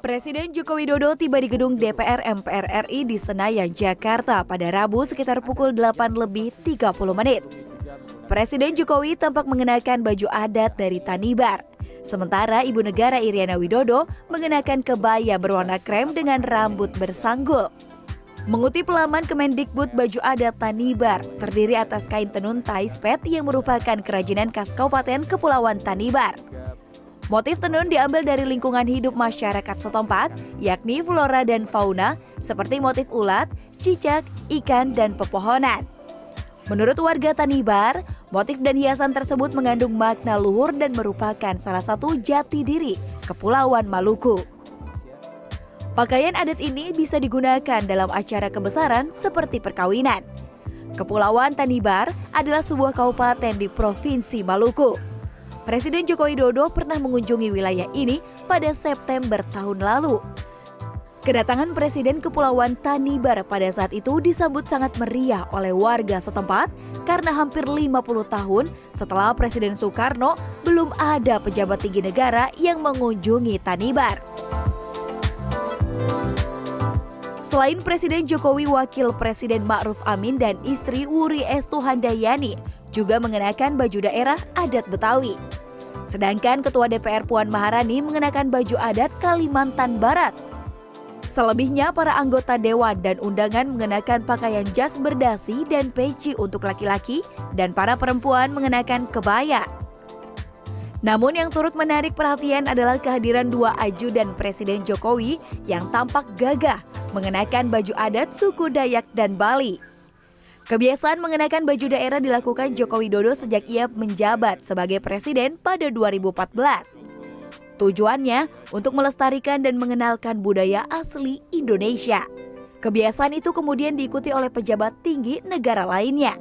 Presiden Joko Widodo tiba di gedung DPR MPR RI di Senayan, Jakarta pada Rabu sekitar pukul 8 lebih 30 menit. Presiden Jokowi tampak mengenakan baju adat dari Tanibar. Sementara Ibu Negara Iriana Widodo mengenakan kebaya berwarna krem dengan rambut bersanggul. Mengutip laman Kemendikbud baju adat Tanibar, terdiri atas kain tenun taispet yang merupakan kerajinan khas Kabupaten Kepulauan Tanibar. Motif tenun diambil dari lingkungan hidup masyarakat setempat, yakni flora dan fauna, seperti motif ulat, cicak, ikan, dan pepohonan. Menurut warga Tanibar, motif dan hiasan tersebut mengandung makna luhur dan merupakan salah satu jati diri Kepulauan Maluku. Pakaian adat ini bisa digunakan dalam acara kebesaran seperti perkawinan. Kepulauan Tanibar adalah sebuah kabupaten di Provinsi Maluku. Presiden Joko Widodo pernah mengunjungi wilayah ini pada September tahun lalu. Kedatangan Presiden Kepulauan Tanibar pada saat itu disambut sangat meriah oleh warga setempat karena hampir 50 tahun setelah Presiden Soekarno belum ada pejabat tinggi negara yang mengunjungi Tanibar. Selain Presiden Jokowi, Wakil Presiden Ma'ruf Amin dan istri Wuri Estuhandayani juga mengenakan baju daerah adat Betawi. Sedangkan Ketua DPR Puan Maharani mengenakan baju adat Kalimantan Barat. Selebihnya para anggota dewan dan undangan mengenakan pakaian jas berdasi dan peci untuk laki-laki dan para perempuan mengenakan kebaya. Namun yang turut menarik perhatian adalah kehadiran dua ajudan Presiden Jokowi yang tampak gagah mengenakan baju adat suku Dayak dan Bali. Kebiasaan mengenakan baju daerah dilakukan Joko Widodo sejak ia menjabat sebagai presiden pada 2014. Tujuannya untuk melestarikan dan mengenalkan budaya asli Indonesia. Kebiasaan itu kemudian diikuti oleh pejabat tinggi negara lainnya.